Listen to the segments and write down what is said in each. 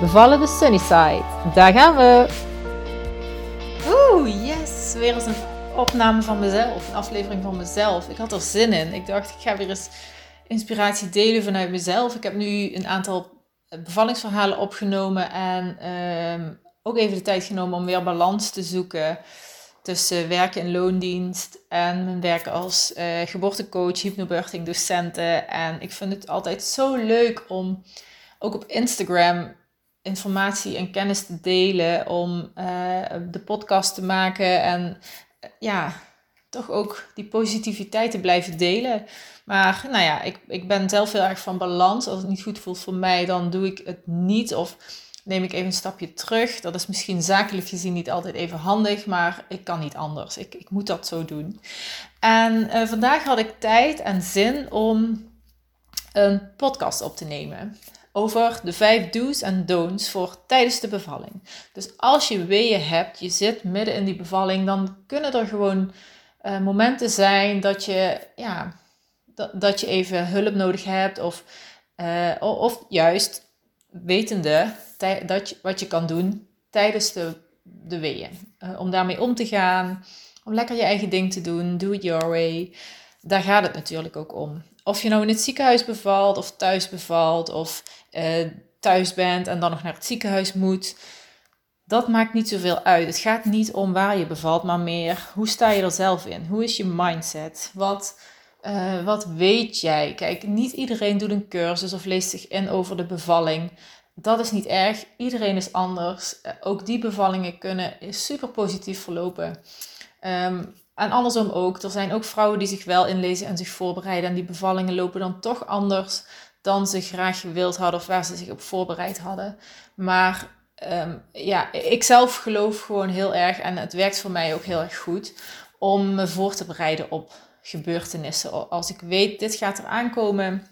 Bevallen de Sunnyside. Daar gaan we. Oeh, yes. Weer eens een opname van mezelf. Een aflevering van mezelf. Ik had er zin in. Ik dacht, ik ga weer eens inspiratie delen vanuit mezelf. Ik heb nu een aantal bevallingsverhalen opgenomen. En ehm, ook even de tijd genomen om weer balans te zoeken tussen werken in loondienst en mijn werk als uh, geboortecoach, hypnobirthing docenten. En ik vind het altijd zo leuk om ook op Instagram informatie en kennis te delen, om uh, de podcast te maken en uh, ja, toch ook die positiviteit te blijven delen. Maar nou ja, ik, ik ben zelf heel erg van balans. Als het niet goed voelt voor mij, dan doe ik het niet of neem ik even een stapje terug. Dat is misschien zakelijk gezien niet altijd even handig, maar ik kan niet anders. Ik, ik moet dat zo doen. En uh, vandaag had ik tijd en zin om een podcast op te nemen over de vijf do's en don'ts voor tijdens de bevalling. Dus als je weeën hebt, je zit midden in die bevalling, dan kunnen er gewoon uh, momenten zijn dat je, ja, dat, dat je even hulp nodig hebt of, uh, of juist wetende dat wat je kan doen tijdens de, de weeën. Uh, om daarmee om te gaan, om lekker je eigen ding te doen, do it your way. Daar gaat het natuurlijk ook om. Of je nou in het ziekenhuis bevalt of thuis bevalt of uh, thuis bent en dan nog naar het ziekenhuis moet. Dat maakt niet zoveel uit. Het gaat niet om waar je bevalt, maar meer hoe sta je er zelf in? Hoe is je mindset? Wat, uh, wat weet jij? Kijk, niet iedereen doet een cursus of leest zich in over de bevalling. Dat is niet erg. Iedereen is anders. Uh, ook die bevallingen kunnen super positief verlopen. Um, en andersom ook. Er zijn ook vrouwen die zich wel inlezen en zich voorbereiden. En die bevallingen lopen dan toch anders dan ze graag gewild hadden of waar ze zich op voorbereid hadden. Maar um, ja, ik zelf geloof gewoon heel erg en het werkt voor mij ook heel erg goed om me voor te bereiden op gebeurtenissen. Als ik weet, dit gaat er aankomen,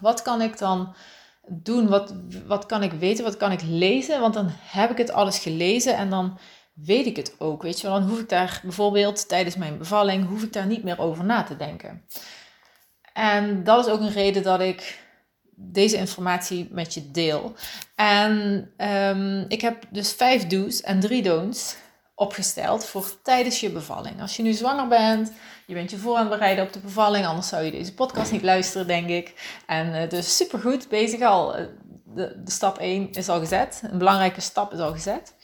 wat kan ik dan doen? Wat, wat kan ik weten? Wat kan ik lezen? Want dan heb ik het alles gelezen en dan weet ik het ook. Weet je dan hoef ik daar bijvoorbeeld tijdens mijn bevalling, hoef ik daar niet meer over na te denken. En dat is ook een reden dat ik deze informatie met je deel. En um, ik heb dus vijf do's en drie don'ts opgesteld voor tijdens je bevalling. Als je nu zwanger bent, je bent je voor aan het bereiden op de bevalling, anders zou je deze podcast niet luisteren, denk ik. En uh, dus supergoed bezig al. Eh, de, de stap 1 is al gezet. Een belangrijke stap is al gezet.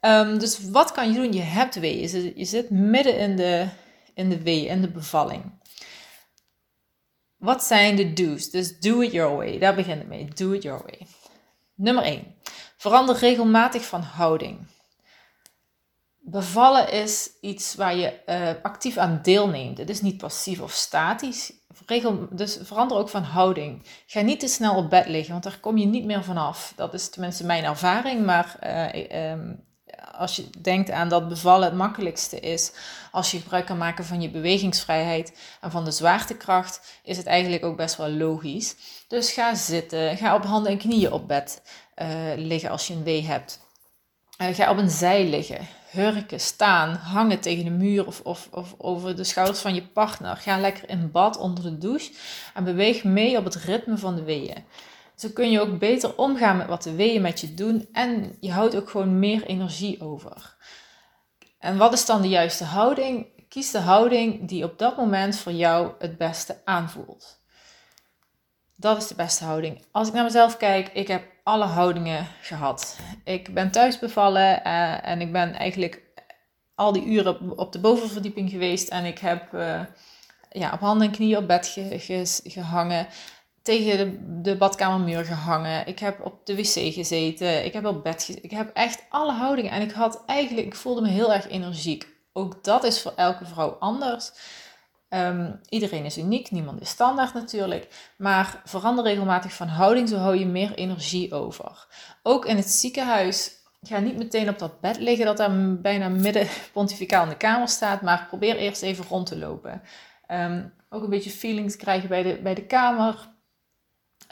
Um, dus wat kan je doen? Je hebt weeën. Je zit midden in de, in de weeën, in de bevalling. Wat zijn de do's? Dus do it your way. Daar begint het mee. Do it your way. Nummer 1. Verander regelmatig van houding. Bevallen is iets waar je uh, actief aan deelneemt. Het is niet passief of statisch. Regel, dus verander ook van houding. Ga niet te snel op bed liggen, want daar kom je niet meer vanaf. Dat is tenminste mijn ervaring. Maar uh, als je denkt aan dat bevallen het makkelijkste is, als je gebruik kan maken van je bewegingsvrijheid en van de zwaartekracht, is het eigenlijk ook best wel logisch. Dus ga zitten, ga op handen en knieën op bed uh, liggen als je een wee hebt. Uh, ga op een zij liggen, hurken, staan, hangen tegen de muur of, of, of over de schouders van je partner. Ga lekker in bad onder de douche en beweeg mee op het ritme van de weeën. Zo kun je ook beter omgaan met wat de weeën met je doen en je houdt ook gewoon meer energie over. En wat is dan de juiste houding? Kies de houding die op dat moment voor jou het beste aanvoelt. Dat is de beste houding. Als ik naar mezelf kijk, ik heb alle houdingen gehad. Ik ben thuis bevallen uh, en ik ben eigenlijk al die uren op de bovenverdieping geweest en ik heb uh, ja, op handen en knieën op bed ge, ge, gehangen tegen de, badkamermuur gehangen. Ik heb op de wc gezeten. Ik heb op bed gezeten. Ik heb echt alle houdingen. En ik had eigenlijk, ik voelde me heel erg energiek. Ook dat is voor elke vrouw anders. Ehm, iedereen is uniek, niemand is standaard natuurlijk. Maar verander regelmatig van houding, zo hou je meer energie over. Ook in het ziekenhuis ga niet meteen op dat bed liggen dat daar bijna midden pontificaal in de kamer staat, maar probeer eerst even rond te lopen. Ehm, ook een beetje feelings krijgen bij de, bij de kamer.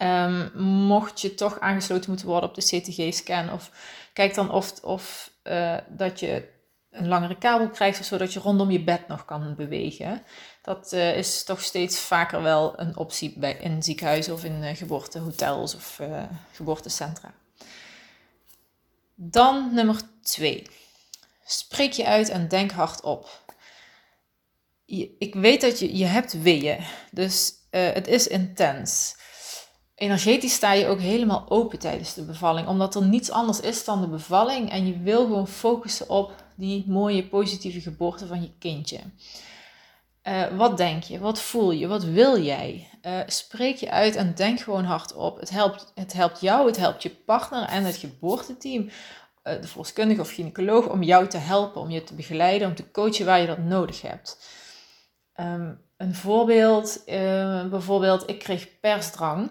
Um, mocht je toch aangesloten moeten worden op de CTG-scan, of kijk dan of, of uh, dat je een langere kabel krijgt, zodat je rondom je bed nog kan bewegen. Dat uh, is toch steeds vaker wel een optie bij, in ziekenhuizen of in uh, geboortehotels of geboortecentra. Dan nummer twee. Spreek je uit en denk hardop. Ik weet dat je, je hebt weeën, dus het is intens. Energetisch sta je ook helemaal open tijdens de bevalling, omdat er niets anders is dan de bevalling en je wil gewoon focussen op die mooie positieve geboorte van je kindje. Uh, wat denk je? Wat voel je? Wat wil jij? Uh, spreek je uit en denk gewoon hardop. Het helpt, het helpt jou, het helpt je partner en het geboorteteam, uh, de verloskundige of gynaecoloog, om jou te helpen, om je te begeleiden, om te coachen waar je dat nodig hebt. Um, een voorbeeld, bijvoorbeeld, ik kreeg persdrang.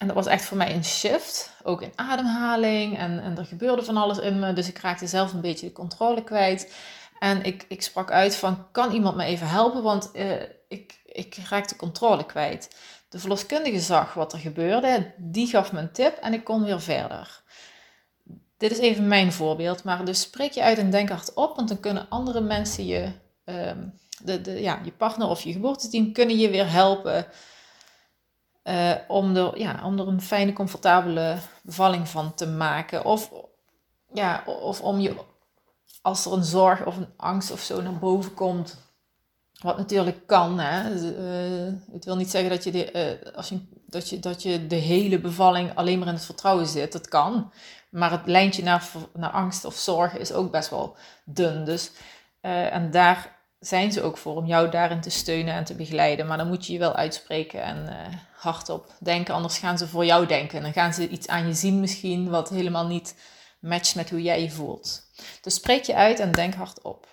En dat was echt voor mij een shift, ook in ademhaling en, en er gebeurde van alles in me. Dus ik raakte zelf een beetje de controle kwijt. En ik, ik sprak uit van, kan iemand me even helpen? Want uh, ik, ik raakte controle kwijt. De verloskundige zag wat er gebeurde, die gaf me een tip en ik kon weer verder. Dit is even mijn voorbeeld, maar dus spreek je uit en denk hardop, want dan kunnen andere mensen je, um, de, de, ja, je partner of je geboorteteam, kunnen je weer helpen uh, om, er, ja, om een fijne, comfortabele bevalling van te maken. Of, ja, of om je als er een zorg of een angst of zo naar boven komt, wat natuurlijk kan, hè? Uh, het wil niet zeggen dat je, de, uh, als je, dat, je, dat je de hele bevalling alleen maar in het vertrouwen zit. Dat kan. Maar het lijntje naar, naar angst of zorgen is ook best wel dun. Dus, en daar zijn ze ook voor, om jou daarin te steunen en te begeleiden. Maar dan moet je je wel uitspreken en hardop denken. Anders gaan ze voor jou denken. Dan gaan ze iets aan je zien misschien wat helemaal niet matcht met hoe jij je voelt. Dus spreek je uit en denk hardop.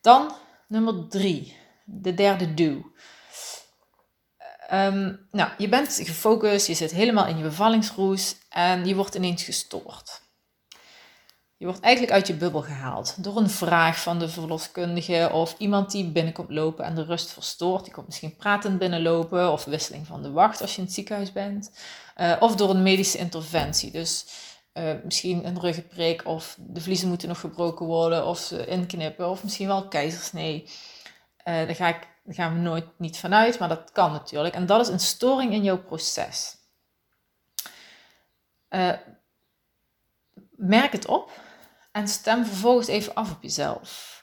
Dan nummer drie, de derde do. Um, nou, je bent gefocust, je zit helemaal in je bevallingsroes en je wordt ineens gestoord. Je wordt eigenlijk uit je bubbel gehaald door een vraag van de verloskundige of iemand die binnenkomt lopen en de rust verstoort. Die komt misschien pratend binnenlopen of wisseling van de wacht als je in het ziekenhuis bent. Uh, of door een medische interventie. Dus uh, misschien een ruggenprik of de vliezen moeten nog gebroken worden of ze inknippen of misschien wel keizersnee. Uh, daar, ga ik, daar gaan we nooit niet vanuit, maar dat kan natuurlijk. En dat is een storing in jouw proces. Merk het op en stem vervolgens even af op jezelf.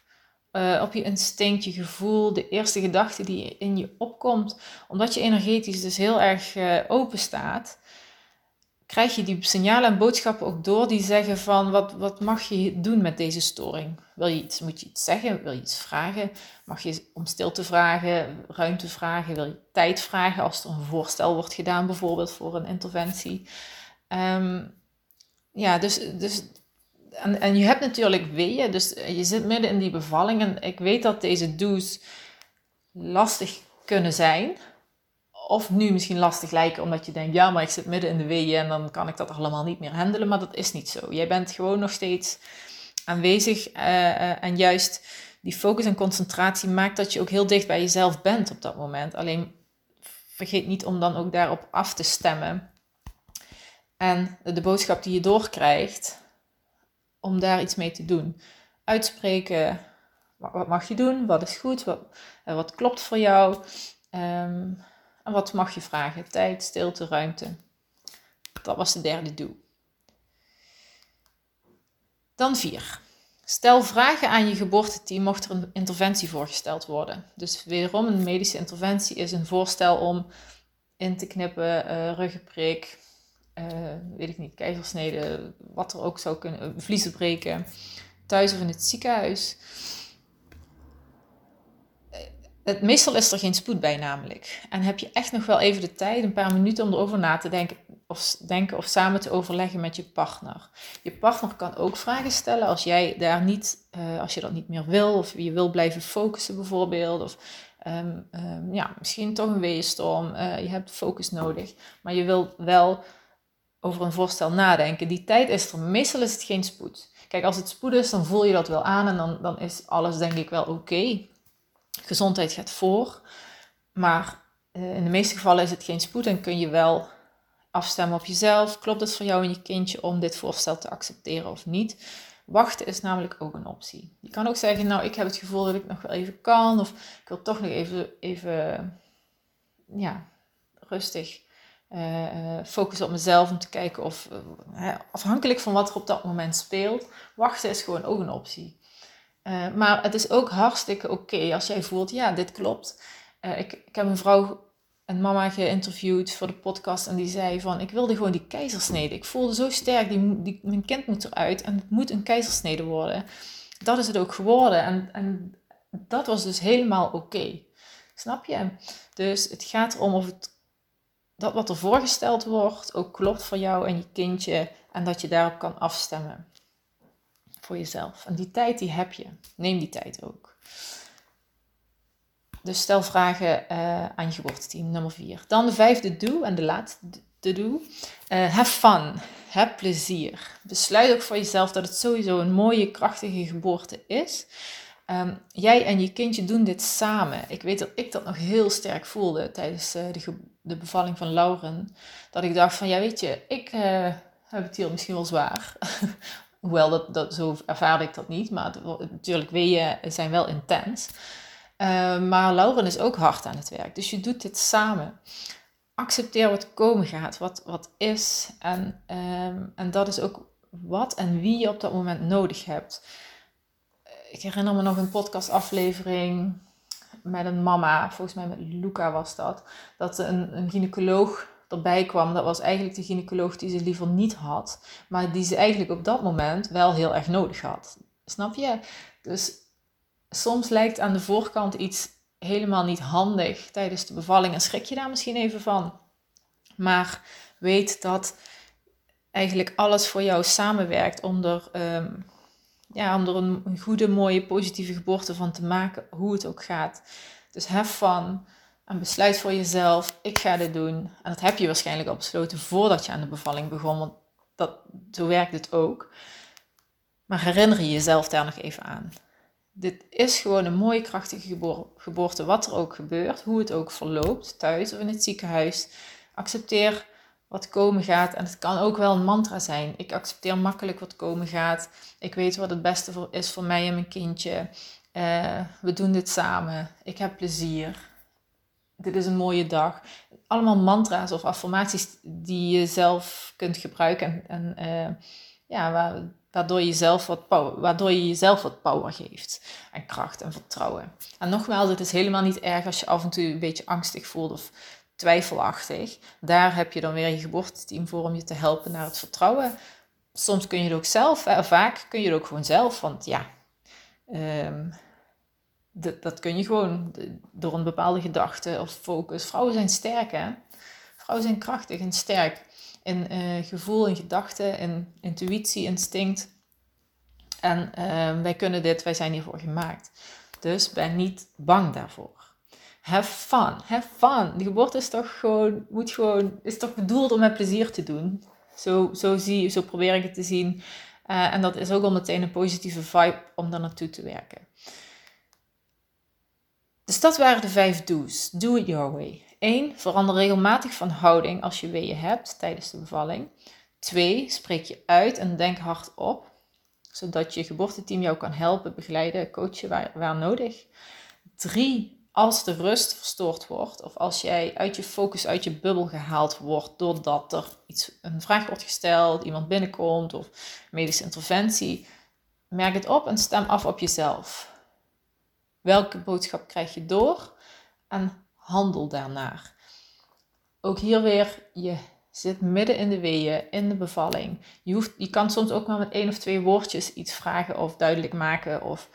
op je instinct, je gevoel, de eerste gedachte die in je opkomt, omdat je energetisch dus heel erg open staat krijg je die signalen en boodschappen ook door die zeggen van wat, wat mag je doen met deze storing? Wil je iets, moet je iets zeggen? Wil je iets vragen? Mag je om stilte vragen, ruimte vragen? Wil je tijd vragen als er een voorstel wordt gedaan bijvoorbeeld voor een interventie? Um, ja, dus, dus en, en je hebt natuurlijk weeën, dus je zit midden in die bevalling en ik weet dat deze do's lastig kunnen zijn of nu misschien lastig lijken omdat je denkt, ja, maar ik zit midden in de weeën en dan kan ik dat allemaal niet meer handelen. Maar dat is niet zo. Jij bent gewoon nog steeds aanwezig uh, en juist die focus en concentratie maakt dat je ook heel dicht bij jezelf bent op dat moment. Alleen vergeet niet om dan ook daarop af te stemmen. En de boodschap die je doorkrijgt, om daar iets mee te doen. Uitspreken, wat mag je doen, wat is goed, wat, eh, wat klopt voor jou. Um, en wat mag je vragen? Tijd, stilte, ruimte. Dat was de derde doel. Dan vier. Stel vragen aan je geboorteteam mocht er een interventie voorgesteld worden. Dus wederom, een medische interventie is een voorstel om in te knippen, uh, ruggenprik, uh, weet ik niet, keizersnede, wat er ook zou kunnen, vliezen breken, thuis of in het ziekenhuis. Het, meestal is er geen spoed bij namelijk. En heb je echt nog wel even de tijd, een paar minuten om erover na te denken. Of denken of samen te overleggen met je partner. Je partner kan ook vragen stellen als jij daar niet, als je dat niet meer wil, of je wil blijven focussen bijvoorbeeld, of um, um, ja, misschien toch een weeënstorm, uh, je hebt focus nodig, maar je wil wel over een voorstel nadenken. Die tijd is er, meestal is het geen spoed. Kijk, als het spoed is, dan voel je dat wel aan en dan, dan is alles denk ik wel oké. Gezondheid gaat voor, maar uh, in de meeste gevallen is het geen spoed en kun je wel afstemmen op jezelf. Klopt het voor jou en je kindje om dit voorstel te accepteren of niet? Wachten is namelijk ook een optie. Je kan ook zeggen, nou, ik heb het gevoel dat ik nog wel even kan, of ik wil toch nog even, even ja, rustig uh, focussen op mezelf om te kijken of, uh, afhankelijk van wat er op dat moment speelt, wachten is gewoon ook een optie. Maar het is ook hartstikke oké als jij voelt, ja, dit klopt. Ik, ik, heb een vrouw en mama geïnterviewd voor de podcast en die zei van, ik wilde gewoon die keizersnede. Ik voelde zo sterk, die, die, mijn kind moet eruit en het moet een keizersnede worden. Dat is het ook geworden en, en dat was dus helemaal oké. Snap je? Dus het gaat erom of het dat wat er voorgesteld wordt ook klopt voor jou en je kindje en dat je daarop kan afstemmen voor jezelf. En die tijd die heb je. Neem die tijd ook. Dus stel vragen uh, aan je geboorteteam, nummer vier. Dan de vijfde do en de laatste do. Uh, have fun. Heb plezier. Besluit ook voor jezelf dat het sowieso een mooie, krachtige geboorte is. Um, jij en je kindje doen dit samen. Ik weet dat ik dat nog heel sterk voelde tijdens uh, de, de, bevalling van Lauren. Dat ik dacht van, ja weet je, ik uh, heb het hier misschien wel zwaar. Hoewel, dat, dat, zo ervaarde ik dat niet. Maar het, natuurlijk, weeën zijn wel intens. Uh, maar Lauren is ook hard aan het werk. Dus je doet dit samen. Accepteer wat komen gaat, wat, wat is. En, um, en dat is ook wat en wie je op dat moment nodig hebt ik herinner me nog een podcastaflevering met een mama, volgens mij met Luca was dat, dat een, een gynaecoloog erbij kwam. Dat was eigenlijk de gynaecoloog die ze liever niet had, maar die ze eigenlijk op dat moment wel heel erg nodig had. Snap je? Dus soms lijkt aan de voorkant iets helemaal niet handig tijdens de bevalling en schrik je daar misschien even van. Maar weet dat eigenlijk alles voor jou samenwerkt om er um, ja, om er een goede, mooie, positieve geboorte van te maken, hoe het ook gaat. Dus have fun en besluit voor jezelf, ik ga dit doen. En dat heb je waarschijnlijk al besloten voordat je aan de bevalling begon, want dat, zo werkt het ook. Maar herinner je jezelf daar nog even aan. Dit is gewoon een mooie, krachtige geboorte, wat er ook gebeurt, hoe het ook verloopt, thuis of in het ziekenhuis. Accepteer wat komen gaat. En het kan ook wel een mantra zijn. Ik accepteer makkelijk wat komen gaat. Ik weet wat het beste is voor mij en mijn kindje. Uh, we doen dit samen. Ik heb plezier. Dit is een mooie dag. Allemaal mantra's of affirmaties die je zelf kunt gebruiken. En, uh, ja, waardoor, je jezelf wat waardoor je jezelf wat power geeft. En kracht en vertrouwen. En nogmaals, het is helemaal niet erg als je af en toe een beetje angstig voelt of twijfelachtig. Daar heb je dan weer je geboorteteam voor om je te helpen naar het vertrouwen. Soms kun je het ook zelf, vaak kun je het ook gewoon zelf, want ja, um, dat kun je gewoon door een bepaalde gedachte of focus. Vrouwen zijn sterk, hè? Vrouwen zijn krachtig en sterk in uh, gevoel en gedachten, in intuïtie, instinct. En uh, wij kunnen dit, wij zijn hiervoor gemaakt. Dus ben niet bang daarvoor have fun. Have fun. De geboorte is toch gewoon, moet gewoon, is toch bedoeld om met plezier te doen. Zo, zo, zie, zo probeer ik het te zien. Uh, en dat is ook al meteen een positieve vibe om daar naartoe te werken. Dus dat waren de vijf do's. Do it your way. 1. Verander regelmatig van houding als je weeën hebt tijdens de bevalling. 2. Spreek je uit en denk hardop, zodat je geboorteteam jou kan helpen, begeleiden, coachen waar, waar nodig. 3 als de rust verstoord wordt of als jij uit je focus, uit je bubbel gehaald wordt doordat er iets, een vraag wordt gesteld, iemand binnenkomt of medische interventie, merk het op en stem af op jezelf. Welke boodschap krijg je door en handel daarnaar. Ook hier weer, je zit midden in de weeën, in de bevalling. Je, hoeft, je kan soms ook maar met één of twee woordjes iets vragen of duidelijk maken of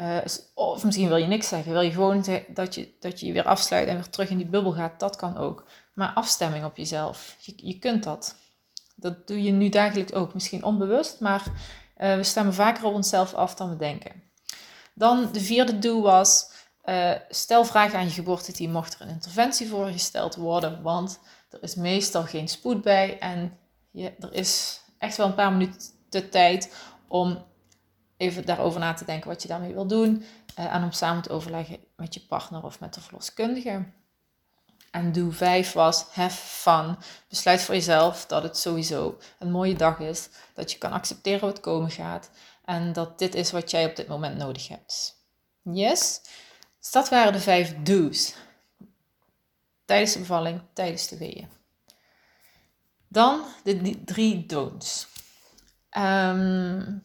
uh, of misschien wil je niks zeggen. Wil je gewoon dat je, dat je je weer afsluit en weer terug in die bubbel gaat. Dat kan ook. Maar afstemming op jezelf. Je, je kunt dat. Dat doe je nu dagelijks ook, misschien onbewust, maar uh, we stemmen vaker op onszelf af dan we denken. Dan de vierde do was, uh, stel vragen aan je geboorteteam mocht er een interventie voor gesteld worden, want er is meestal geen spoed bij en je, er is echt wel een paar minuten de tijd om even daarover na te denken wat je daarmee wil doen uh, en om samen te overleggen met je partner of met de verloskundige. En doe 5 was have fun. Besluit voor jezelf dat het sowieso een mooie dag is. Dat je kan accepteren wat komen gaat. En dat dit is wat jij op dit moment nodig hebt. Yes? Dus dat waren de vijf do's. Tijdens de bevalling, tijdens de weeën. Dan de drie don'ts. Um,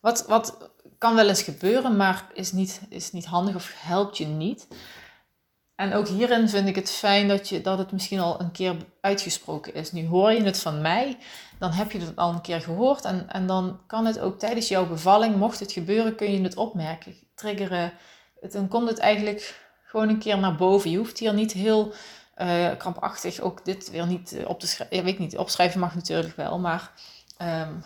wat, wat kan wel eens gebeuren, maar is niet, is niet handig of helpt je niet. En ook hierin vind ik het fijn dat, je, dat het misschien al een keer uitgesproken is. Nu hoor je het van mij, dan heb je het al een keer gehoord. En, en dan kan het ook tijdens jouw bevalling, mocht het gebeuren, kun je het opmerken, triggeren. dan komt het eigenlijk gewoon een keer naar boven. Je hoeft hier niet heel uh, krampachtig ook dit weer niet eh, op te schrijven. Ja, weet niet, opschrijven mag natuurlijk wel, maar um,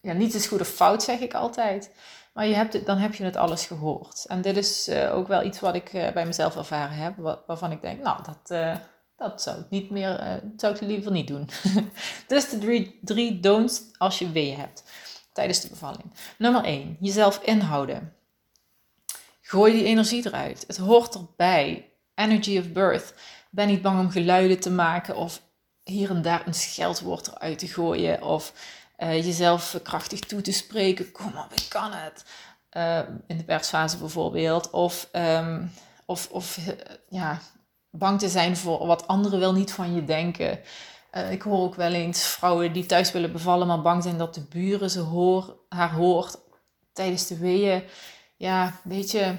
ja, niet is goed of fout, zeg ik altijd. Maar je hebt dan heb je het alles gehoord. En dit is uh, ook wel iets wat ik uh, bij mezelf ervaren heb, waarvan ik denk, nou, dat, uh, dat zou ik niet meer, zou ik liever niet doen. dus de drie, drie don'ts als je weeën hebt tijdens de bevalling. Nummer 1, jezelf inhouden. Gooi die energie eruit. Het hoort erbij. Energy of birth. Ben niet bang om geluiden te maken of hier en daar een scheldwoord eruit te gooien of uh, jezelf krachtig toe te spreken. Kom op, ik kan het. Uh, in de persfase bijvoorbeeld. Of, um, of, of uh, ja, bang te zijn voor wat anderen wel niet van je denken. ik hoor ook wel eens vrouwen die thuis willen bevallen, maar bang zijn dat de buren ze hoor, haar hoort tijdens de weeën. Ja, weet je,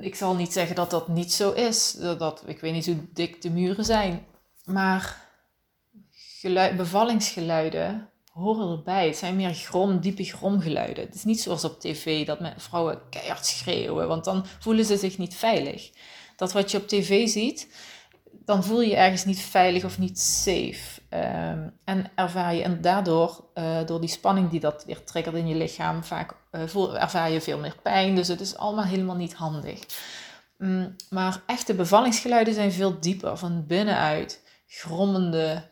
ik zal niet zeggen dat dat niet zo is. Dat, dat, ik weet niet hoe dik de muren zijn. Maar bevallingsgeluiden horen erbij. Het zijn meer grom, diepe gromgeluiden. Het is niet zoals op tv dat vrouwen keihard schreeuwen, want dan voelen ze zich niet veilig. Dat wat je op tv ziet, dan voel je je ergens niet veilig of niet safe. Um, en ervaar je, en daardoor, uh, door die spanning die dat weer triggert in je lichaam, vaak voel, ervaar je veel meer pijn. Dus het is allemaal helemaal niet handig. Um, maar echte bevallingsgeluiden zijn veel dieper, van binnenuit. Grommende,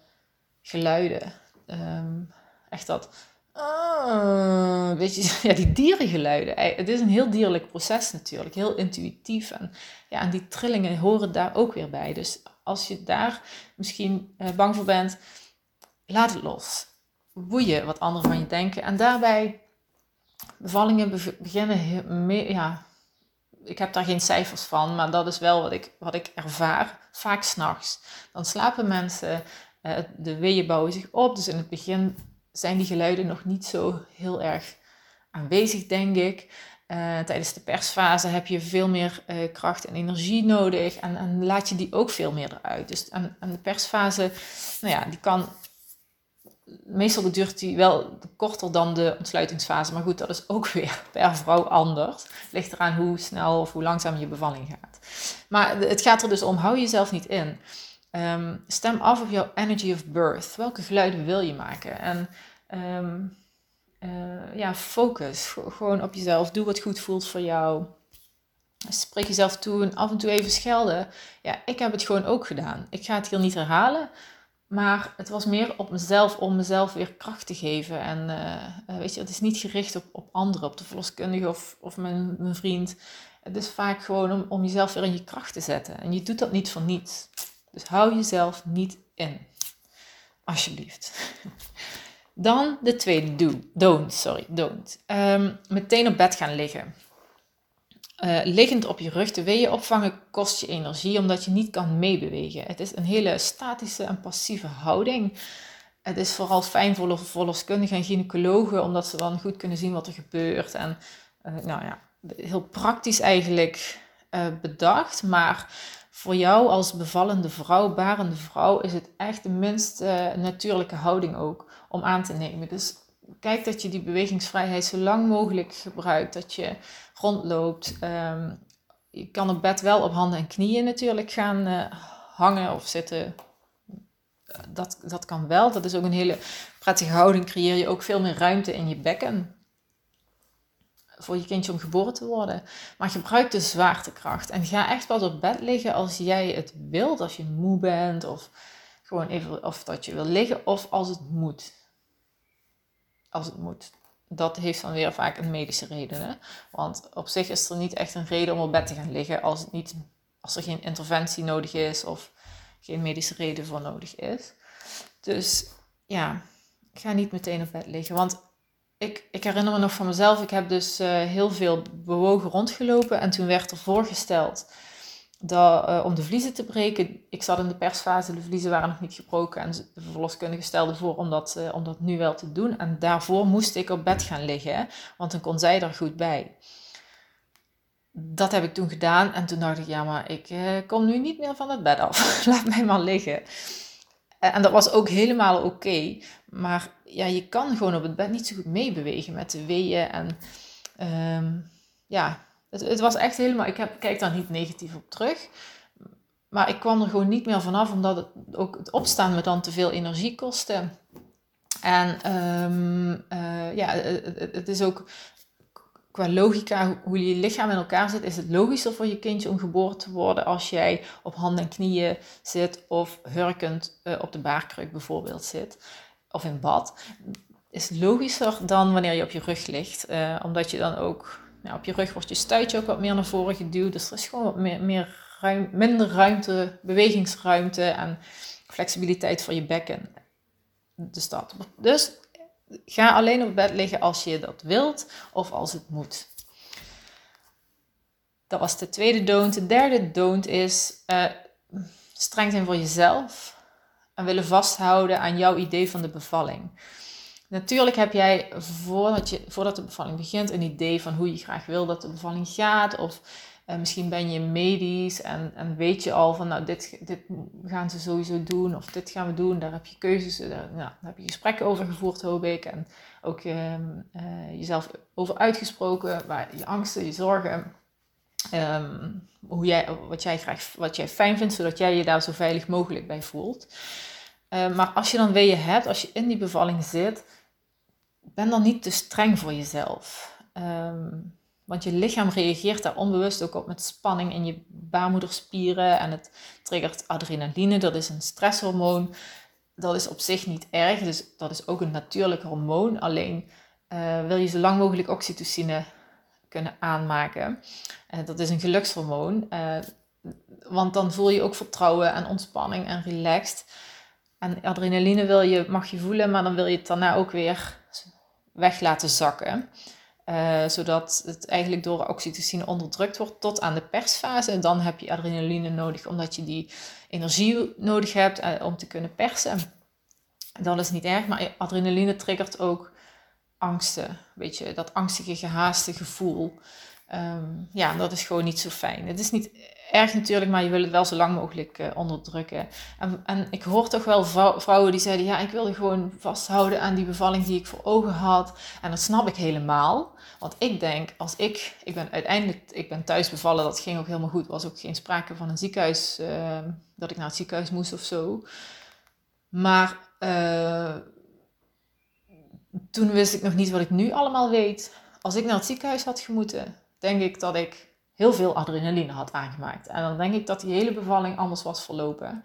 geluiden. Ehm, echt dat. Uh, weet je, ja, die dierengeluiden. Het is een heel dierlijk proces natuurlijk, heel intuïtief. En, ja, en die trillingen horen daar ook weer bij. Dus als je daar misschien uh, bang voor bent, laat het los. Boeien wat anderen van je denken. En daarbij, bevallingen beginnen, ja, ik heb daar geen cijfers van, maar dat is wel wat ik, wat ik ervaar. Vaak s'nachts. Dan slapen mensen de weeën bouwen zich op. Dus in het begin zijn die geluiden nog niet zo heel erg aanwezig, denk ik. Uh, tijdens de persfase heb je veel meer uh, kracht en energie nodig en, en, laat je die ook veel meer eruit. Dus aan, aan de persfase, nou ja, die kan, meestal duurt die wel korter dan de ontsluitingsfase, maar goed, dat is ook weer per vrouw anders. Ligt eraan hoe snel of hoe langzaam je bevalling gaat. Maar het gaat er dus om, hou jezelf niet in. Um, stem af op jouw energy of birth. Welke geluiden wil je maken? En um, uh, ja, focus gewoon op jezelf. Doe wat goed voelt voor jou. Spreek jezelf toe en af en toe even schelden. Ja, ik heb het gewoon ook gedaan. Ik ga het hier niet herhalen. Maar het was meer op mezelf om mezelf weer kracht te geven. En uh, weet je, het is niet gericht op, op anderen, op de verloskundige of, of mijn, mijn vriend. Het is vaak gewoon om, om jezelf weer in je kracht te zetten. En je doet dat niet voor niets. Dus hou jezelf niet in. Alsjeblieft. Dan de tweede do, don't. Sorry, don't. Um, meteen op bed gaan liggen. Uh, liggend op je rug de weeën opvangen kost je energie omdat je niet kan meebewegen. Het is een hele statische en passieve houding. Het is vooral fijn voor verloskundigen en gynaecologen omdat ze dan goed kunnen zien wat er gebeurt. En uh, nou ja, heel praktisch eigenlijk uh, bedacht, maar voor jou als bevallende vrouw, barende vrouw, is het echt de minst uh, natuurlijke houding ook om aan te nemen. Dus kijk dat je die bewegingsvrijheid zo lang mogelijk gebruikt. Dat je rondloopt. Um, je kan op bed wel op handen en knieën natuurlijk gaan uh, hangen of zitten. dat, dat kan wel. Dat is ook een hele prettige houding. Creëer je ook veel meer ruimte in je bekken. Voor je kindje om geboren te worden. Maar gebruik de zwaartekracht. En ga echt pas op bed liggen als jij het wilt. Als je moe bent. Of gewoon even of dat je wil liggen. Of als het moet. Als het moet. Dat heeft dan weer vaak een medische reden. Hè? Want op zich is er niet echt een reden om op bed te gaan liggen. Als, het niet, als er geen interventie nodig is. Of geen medische reden voor nodig is. Dus ja, ga niet meteen op bed liggen. Want ik, ik herinner me nog van mezelf, ik heb dus uh, heel veel bewogen rondgelopen. En toen werd er voorgesteld dat, uh, om de vliezen te breken. Ik zat in de persfase, de vliezen waren nog niet gebroken. En de verloskundige stelde voor om dat, uh, om dat nu wel te doen. En daarvoor moest ik op bed gaan liggen, want dan kon zij er goed bij dat heb ik toen gedaan. En toen dacht ik, ja, maar ik eh, kom nu niet meer van het bed af. Laat mij maar liggen. En dat was ook helemaal oké. Maar ja, je kan gewoon op het bed niet zo goed meebewegen met de weeën. En ehm, ja, het, het, was echt helemaal... Ik heb, kijk daar niet negatief op terug. Maar ik kwam er gewoon niet meer vanaf, omdat het, ook het opstaan me dan te veel energie kostte. En um, uh, ja, het, is ook qua logica, hoe je lichaam in elkaar zit, is het logischer voor je kindje om geboren te worden als jij op handen en knieën zit of hurkend uh, op de baarkruk bijvoorbeeld zit of in bad. Is logischer dan wanneer je op je rug ligt, uh, omdat je dan ook nou, op je rug wordt je stuitje ook wat meer naar voren geduwd, dus er is gewoon wat meer, meer minder ruimte, bewegingsruimte en flexibiliteit voor je bekken. Dus dat. Dus Ga alleen op bed liggen als je dat wilt of als het moet. Dat was de tweede don't. De derde don't is uh, streng zijn voor jezelf en willen vasthouden aan jouw idee van de bevalling. Natuurlijk heb jij voordat, je, voordat de bevalling begint een idee van hoe je graag wil dat de bevalling gaat. Of uh, misschien ben je medisch en, en weet je al van, nou, dit, dit gaan ze sowieso doen of dit gaan we doen. Daar heb je keuzes, daar, nou, heb je gesprekken over gevoerd, hoop ik. En ook uh, jezelf over uitgesproken, waar je angsten, je zorgen, um, hoe jij, wat, jij graag, wat jij fijn vindt, zodat jij je daar zo veilig mogelijk bij voelt. Maar als je dan weeën hebt, als je in die bevalling zit, ben dan niet te streng voor jezelf. Um, want je lichaam reageert daar onbewust ook op met spanning in je baarmoederspieren en het triggert adrenaline, dat is een stresshormoon. Dat is op zich niet erg, dus dat is ook een natuurlijk hormoon. Alleen uh, wil je zo lang mogelijk oxytocine kunnen aanmaken. Uh, dat is een gelukshormoon, uh, want dan voel je ook vertrouwen en ontspanning en relaxed. En adrenaline wil je, mag je voelen, maar dan wil je het daarna ook weer weg laten zakken. Uh, zodat het eigenlijk door oxytocine onderdrukt wordt tot aan de persfase. En dan heb je adrenaline nodig, omdat je die energie nodig hebt uh, om te kunnen persen. Dat is niet erg, maar adrenaline triggert ook angsten. Weet je, dat angstige, gehaaste gevoel. Um, ja, dat is gewoon niet zo fijn. Het is niet erg natuurlijk, maar je wil het wel zo lang mogelijk uh, onderdrukken. En, en, ik hoor toch wel vrouwen die zeiden: Ja, ik wilde gewoon vasthouden aan die bevalling die ik voor ogen had. En dat snap ik helemaal. Want ik denk, als ik, ik ben uiteindelijk, ik ben thuis bevallen, dat ging ook helemaal goed. Er was ook geen sprake van een ziekenhuis, uh, dat ik naar het ziekenhuis moest of zo. Maar uh, toen wist ik nog niet wat ik nu allemaal weet. Als ik naar het ziekenhuis had gemoeten, denk ik dat ik heel veel adrenaline had aangemaakt. En dan denk ik dat die hele bevalling anders was verlopen.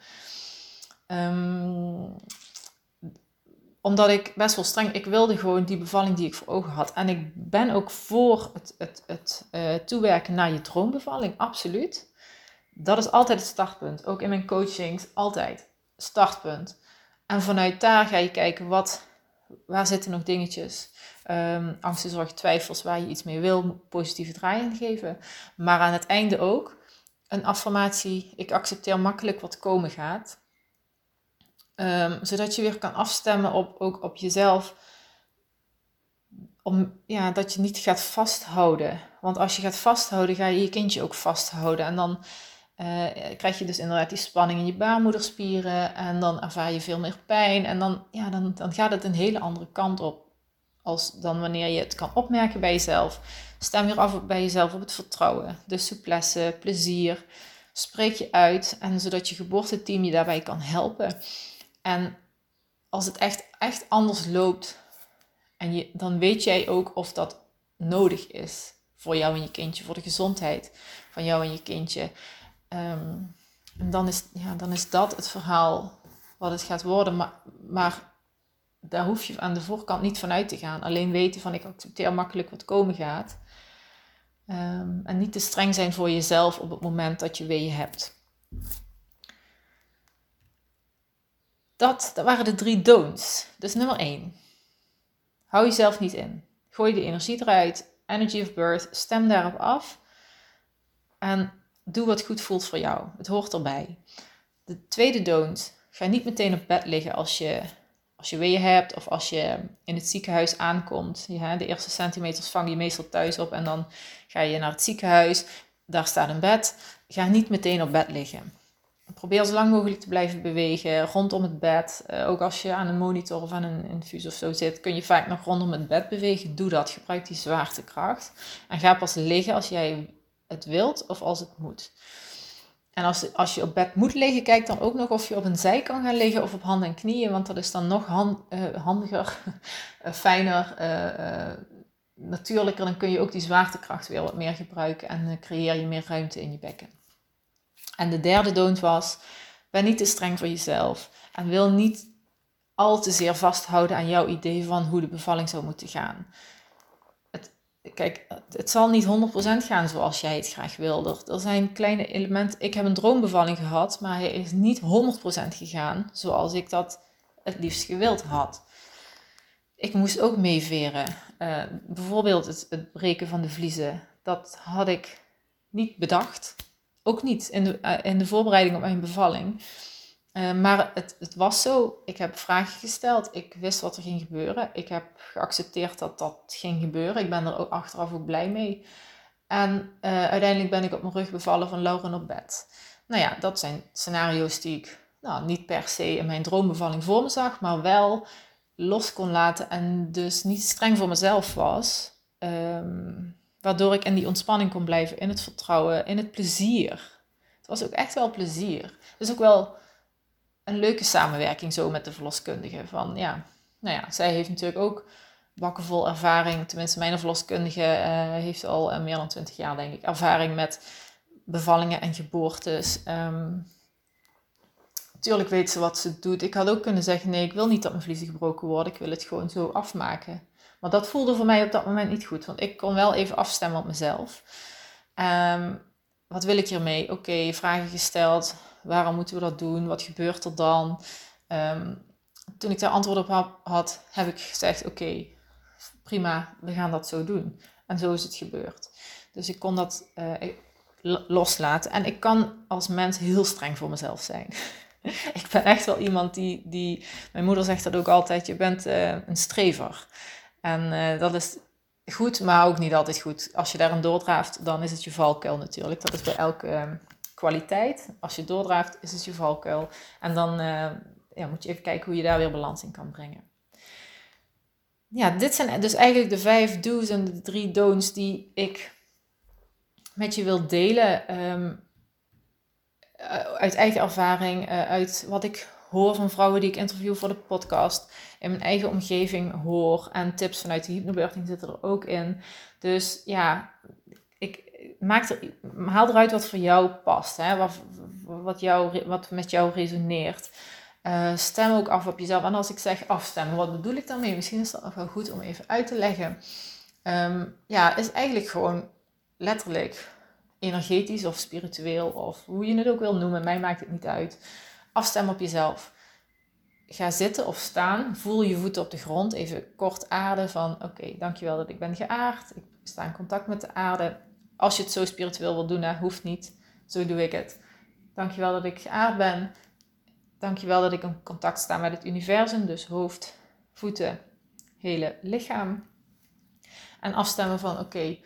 Um, omdat ik best wel streng, ik wilde gewoon die bevalling die ik voor ogen had. En ik ben ook voor het, het, het uh, toewerken naar je droombevalling, absoluut. Dat is altijd het startpunt. Ook in mijn coachings, altijd startpunt. En vanuit daar ga je kijken, wat, waar zitten nog dingetjes? Um, zorg, twijfels, waar je iets mee wil, positieve draai geven. Maar aan het einde ook een affirmatie, ik accepteer makkelijk wat komen gaat. Um, zodat je weer kan afstemmen op, ook op jezelf. Om, ja, dat je niet gaat vasthouden. Want als je gaat vasthouden, ga je je kindje ook vasthouden. En dan uh, krijg je dus inderdaad die spanning in je baarmoederspieren. En dan ervaar je veel meer pijn. En dan, ja, dan, dan gaat het een hele andere kant op. Als dan wanneer je het kan opmerken bij jezelf. Stem weer af bij jezelf op het vertrouwen. De souplesse, plezier. Spreek je uit. En zodat je geboorteteam je daarbij kan helpen. En als het echt, echt anders loopt, en je, dan weet jij ook of dat nodig is voor jou en je kindje, voor de gezondheid van jou en je kindje. Ehm, en dan is, ja, dan is dat het verhaal wat het gaat worden. Maar, maar daar hoef je aan de voorkant niet vanuit te gaan. Alleen weten van ik accepteer makkelijk wat komen gaat. Ehm, en niet te streng zijn voor jezelf op het moment dat je weeën hebt. Dat, dat waren de drie don'ts. Dus nummer één. Hou jezelf niet in. Gooi de energie eruit. Energy of birth. Stem daarop af. En doe wat goed voelt voor jou. Het hoort erbij. De tweede don't. Ga niet meteen op bed liggen als je, als je weeën hebt of als je in het ziekenhuis aankomt. De eerste centimeters vang je meestal thuis op en dan ga je naar het ziekenhuis. Daar staat een bed. Ga niet meteen op bed liggen. Probeer zo lang mogelijk te blijven bewegen rondom het bed. Uh, ook als je aan een monitor of aan een infus of zo zit, kun je vaak nog rondom het bed bewegen. Doe dat. Gebruik die zwaartekracht. En ga pas liggen als jij het wilt of als het moet. En als, als je op bed moet liggen, kijk dan ook nog of je op een zij kan gaan liggen of op handen en knieën, want dat is dan nog hand, uh, handiger, uh, fijner, uh, natuurlijker. Dan kun je ook die zwaartekracht weer wat meer gebruiken en creëer je meer ruimte in je bekken. En de derde don't was, ben niet te streng voor jezelf en wil niet al te zeer vasthouden aan jouw idee van hoe de bevalling zou moeten gaan kijk, het zal niet 100% gaan zoals jij het graag wil. Er, zijn kleine elementen. Ik heb een droombevalling gehad, maar hij is niet 100% gegaan zoals ik dat het liefst gewild had. Ik moest ook meeveren. Uh, bijvoorbeeld het, het, breken van de vliezen. Dat had ik niet bedacht. Ook niet in de, uh, in de voorbereiding op mijn bevalling. Uh, maar het, het, was zo. Ik heb vragen gesteld. Ik wist wat er ging gebeuren. Ik heb geaccepteerd dat dat ging gebeuren. Ik ben er ook achteraf ook blij mee. En uh, uiteindelijk ben ik op mijn rug bevallen van Lauren op bed. Nou ja, dat zijn scenario's die ik nou, niet per se in mijn droombevalling voor me zag, maar wel los kon laten en dus niet streng voor mezelf was. Um, waardoor ik in die ontspanning kon blijven, in het vertrouwen, in het plezier. Het was ook echt wel plezier. Dus ook wel een leuke samenwerking zo met de verloskundige. Van ja, nou ja, zij heeft natuurlijk ook bakkenvol ervaring. Tenminste, mijn verloskundige uh, heeft al uh, meer dan 20 jaar, denk ik, ervaring met bevallingen en geboortes. Um, Tuurlijk weet ze wat ze doet. Ik had ook kunnen zeggen: nee, ik wil niet dat mijn vliezen gebroken worden. Ik wil het gewoon zo afmaken. Maar dat voelde voor mij op dat moment niet goed, want ik kon wel even afstemmen op mezelf. Um, wat wil ik hiermee? Oké, vragen gesteld. Waarom moeten we dat doen? Wat gebeurt er dan? Um, toen ik daar antwoord op had, heb ik gezegd: Oké, prima, we gaan dat zo doen. En zo is het gebeurd. Dus ik kon dat uh, loslaten. En ik kan als mens heel streng voor mezelf zijn. ik ben echt wel iemand die, die. Mijn moeder zegt dat ook altijd: je bent uh, een strever. En uh, dat is goed, maar ook niet altijd goed. Als je daarin doordraaft, dan is het je valkuil natuurlijk. Dat is bij elke uh, kwaliteit. Als je doordraaft, is het je valkuil. En dan uh, ja, moet je even kijken hoe je daar weer balans in kan brengen. Ja, dit zijn dus eigenlijk de vijf do's en de drie don'ts die ik met je wil delen. Um, uit eigen ervaring, uh, uit wat ik hoor van vrouwen die ik interview voor de podcast. In mijn eigen omgeving hoor. En tips vanuit de hypnobirthing zitten er ook in. Dus ja, ik maak er, haal eruit wat voor jou past. Hè? Wat, wat, jou, wat met jou resoneert. Uh, stem ook af op jezelf. En als ik zeg afstemmen, wat bedoel ik daarmee? Misschien is dat wel goed om even uit te leggen. Um, ja, is eigenlijk gewoon letterlijk energetisch of spiritueel of hoe je het ook wil noemen. Mij maakt het niet uit afstemmen op jezelf. Ga zitten of staan. Voel je voeten op de grond. Even kort aarden van oké, dankjewel dat ik ben geaard. Ik sta in contact met de aarde. Als je het zo spiritueel wil doen, hè, hoeft niet. Zo doe ik het. Dankjewel dat ik geaard ben. Dankjewel dat ik in contact sta met het universum. Dus hoofd, voeten, hele lichaam. En afstemmen van oké,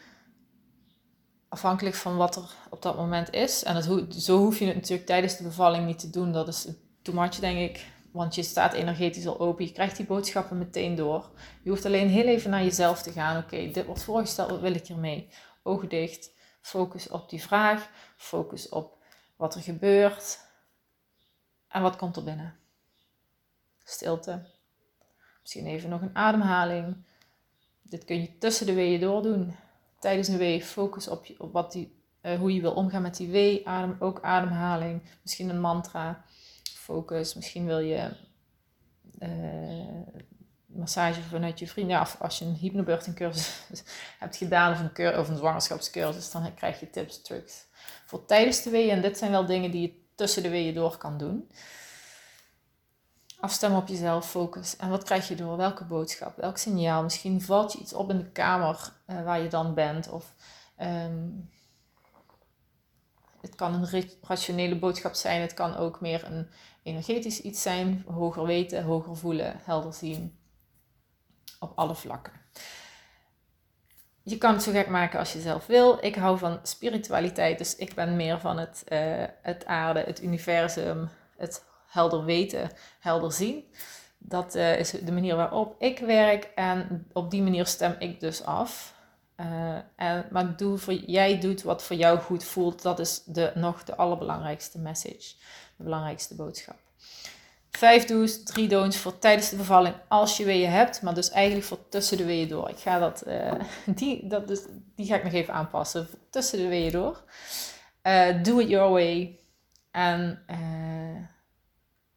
afhankelijk van wat er op dat moment is. En dat, zo hoef je het natuurlijk tijdens de bevalling niet te doen. Dat is too much, denk ik. Want je staat energetisch al open. Je krijgt die boodschappen meteen door. Je hoeft alleen heel even naar jezelf te gaan. Oké, dit wordt voorgesteld. Wat wil ik hiermee? Ogen dicht. Focus op die vraag. Focus op wat er gebeurt. En wat komt er binnen. Stilte. Misschien even nog een ademhaling. Dit kun je tussen de weeën door doen. Tijdens een wee focus op, wat die, uh, hoe je wil omgaan met die wee. Adem, ook ademhaling. Misschien een mantra. Focus. Misschien wil je uh, massage vanuit je vrienden. Ja, of als je een hypnobirthing cursus hebt gedaan of een, cur of een zwangerschapscursus, dan krijg je tips, tricks voor tijdens de weeën. En dit zijn wel dingen die je tussen de weeën door kan doen. Afstemmen op jezelf, focus. En wat krijg je door? Welke boodschap? Welk signaal? Misschien valt je iets op in de kamer uh, waar je dan bent. Of um, het kan een rationele boodschap zijn. Het kan ook meer een energetisch iets zijn. Hoger weten, hoger voelen, helder zien. Op alle vlakken. Je kan het zo gek maken als je zelf wil. Ik hou van spiritualiteit, dus ik ben meer van het, uh, het aarde, het universum, het helder weten, helder zien. Dat uh, is de manier waarop ik werk en op die manier stem ik dus af. Uh, en, maar doe voor, jij doet wat voor jou goed voelt. Dat is de, nog de allerbelangrijkste message, de belangrijkste boodschap. Vijf do's, drie don'ts voor tijdens de bevalling als je weeën hebt, maar dus eigenlijk voor tussen de weeën door. Ik ga dat, uh, die, dat dus, die ga ik nog even aanpassen. Tussen de weeën door. Uh, do it your way. En, uh,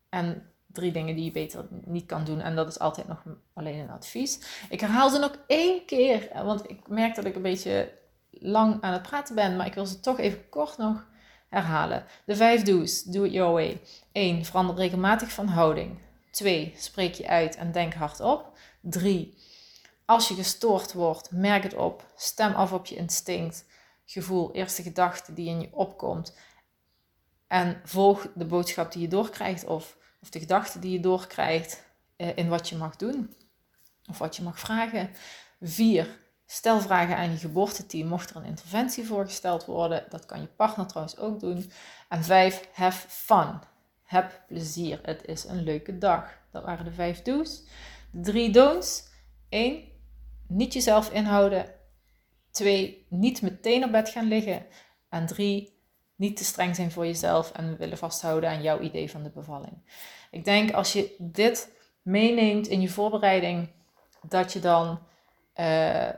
en drie dingen die je beter niet kan doen. En dat is altijd nog alleen een advies. Ik herhaal ze nog één keer, want ik merk dat ik een beetje lang aan het praten ben, maar ik wil ze toch even kort nog herhalen. De vijf do's. Do it your way. 1. Verander regelmatig van houding. 2. Spreek je uit en denk hardop. 3. Als je gestoord wordt, merk het op. Stem af op je instinct, gevoel, eerste gedachte die in je opkomt. En volg de boodschap die je doorkrijgt of, of de gedachte die je doorkrijgt eh, in wat je mag doen of wat je mag vragen. 4. Stel vragen aan je geboorteteam mocht er een interventie voorgesteld worden. Dat kan je partner trouwens ook doen. En vijf, have fun. Heb plezier. Het is een leuke dag. Dat waren de vijf do's. Drie don'ts. 1. Niet jezelf inhouden. 2. Niet meteen op bed gaan liggen. En 3. Niet te streng zijn voor jezelf en willen vasthouden aan jouw idee van de bevalling. Ik denk als je dit meeneemt in je voorbereiding, dat je dan uh,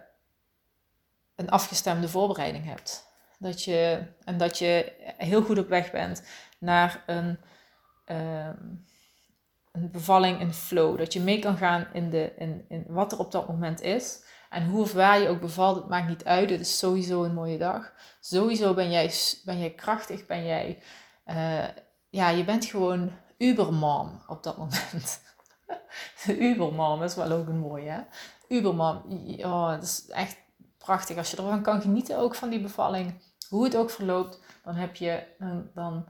een afgestemde voorbereiding hebt. Dat je, en dat je heel goed op weg bent naar een, uh, een bevalling in flow. Dat je mee kan gaan in, de, in, in wat er op dat moment is. En hoe of waar je ook bevalt, het maakt niet uit. Het is sowieso een mooie dag. Sowieso ben jij, ben jij krachtig, ben jij... Uh, ja, je bent gewoon ubermom op dat moment. ubermom is wel ook een mooie, hè? Ubermom. Oh, dat is echt prachtig. Als je ervan kan genieten ook van die bevalling, hoe het ook verloopt, dan heb je dan, dan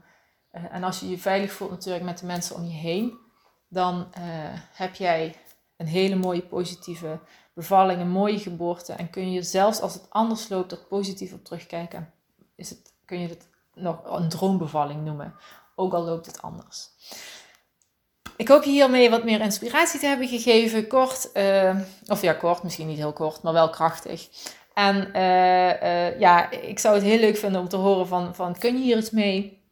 uh, en als je je veilig voelt natuurlijk met de mensen om je heen, dan uh, heb jij een hele mooie positieve bevalling, een mooie geboorte en kun je zelfs als het anders loopt er positief op terugkijken. Is het, kun je het nog een droombevalling noemen, ook al loopt het anders. Ik hoop je hiermee wat meer inspiratie te hebben gegeven. Kort, uh, of ja, kort, misschien niet heel kort, maar wel krachtig. En uh, uh, ja, ik zou het heel leuk vinden om te horen van, van kun je hier iets mee?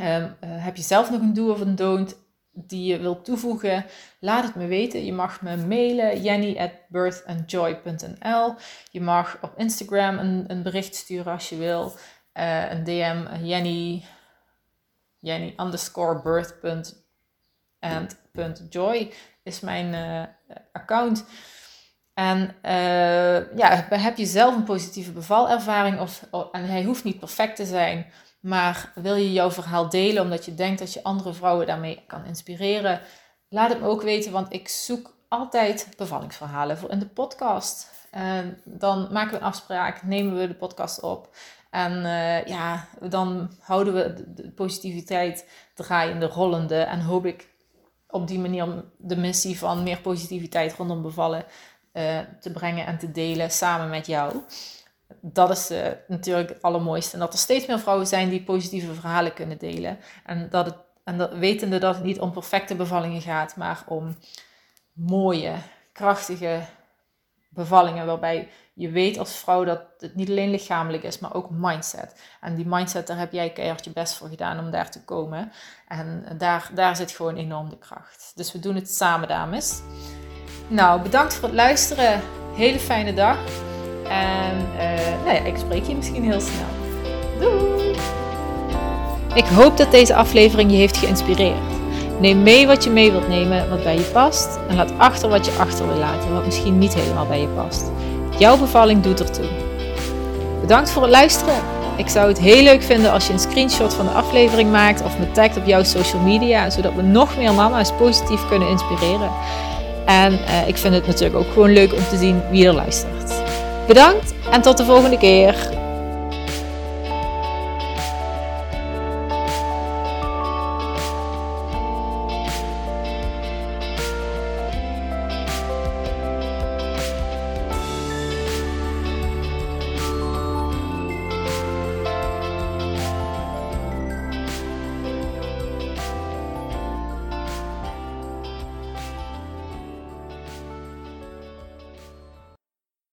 Um, heb je zelf nog een do of een don't die je wilt toevoegen? Laat het me weten. Je mag me mailen, jenny at. Je mag op Instagram een, een bericht sturen als je wil. een DM, jenny, jenny underscore is mijn account. En uh, ja, heb je zelf een positieve bevalervaring of, en hij hoeft niet perfect te zijn, maar wil je jouw verhaal delen omdat je denkt dat je andere vrouwen daarmee kan inspireren? Laat het me ook weten, want ik zoek altijd bevallingsverhalen voor in de podcast. En dan maken we een afspraak, nemen we de podcast op. En uh, ja, dan houden we de positiviteit draaiende, rollende. En hoop ik op die manier de missie van meer positiviteit rondom bevallen uh, te brengen en te delen samen met jou. Dat is uh, natuurlijk het allermooiste. En dat er steeds meer vrouwen zijn die positieve verhalen kunnen delen. En, dat het, en dat, wetende dat het niet om perfecte bevallingen gaat, maar om mooie, krachtige, bevallingen waarbij je weet als vrouw dat het niet alleen lichamelijk is, maar ook mindset. En die mindset, daar heb jij keihard je best voor gedaan om daar te komen. En daar, daar zit gewoon enorm de kracht. Dus we doen het samen, dames. Nou, bedankt voor het luisteren. Hele fijne dag. En uh, nou ja, ik spreek je misschien heel snel. Doei! Ik hoop dat deze aflevering je heeft geïnspireerd. Neem mee wat je mee wilt nemen, wat bij je past. En laat achter wat je achter wil laten, wat misschien niet helemaal bij je past. Jouw bevalling doet ertoe. Bedankt voor het luisteren. Ik zou het heel leuk vinden als je een screenshot van de aflevering maakt of me tagt op jouw social media, zodat we nog meer mama's positief kunnen inspireren. En uh, ik vind het natuurlijk ook gewoon leuk om te zien wie er luistert. Bedankt en tot de volgende keer.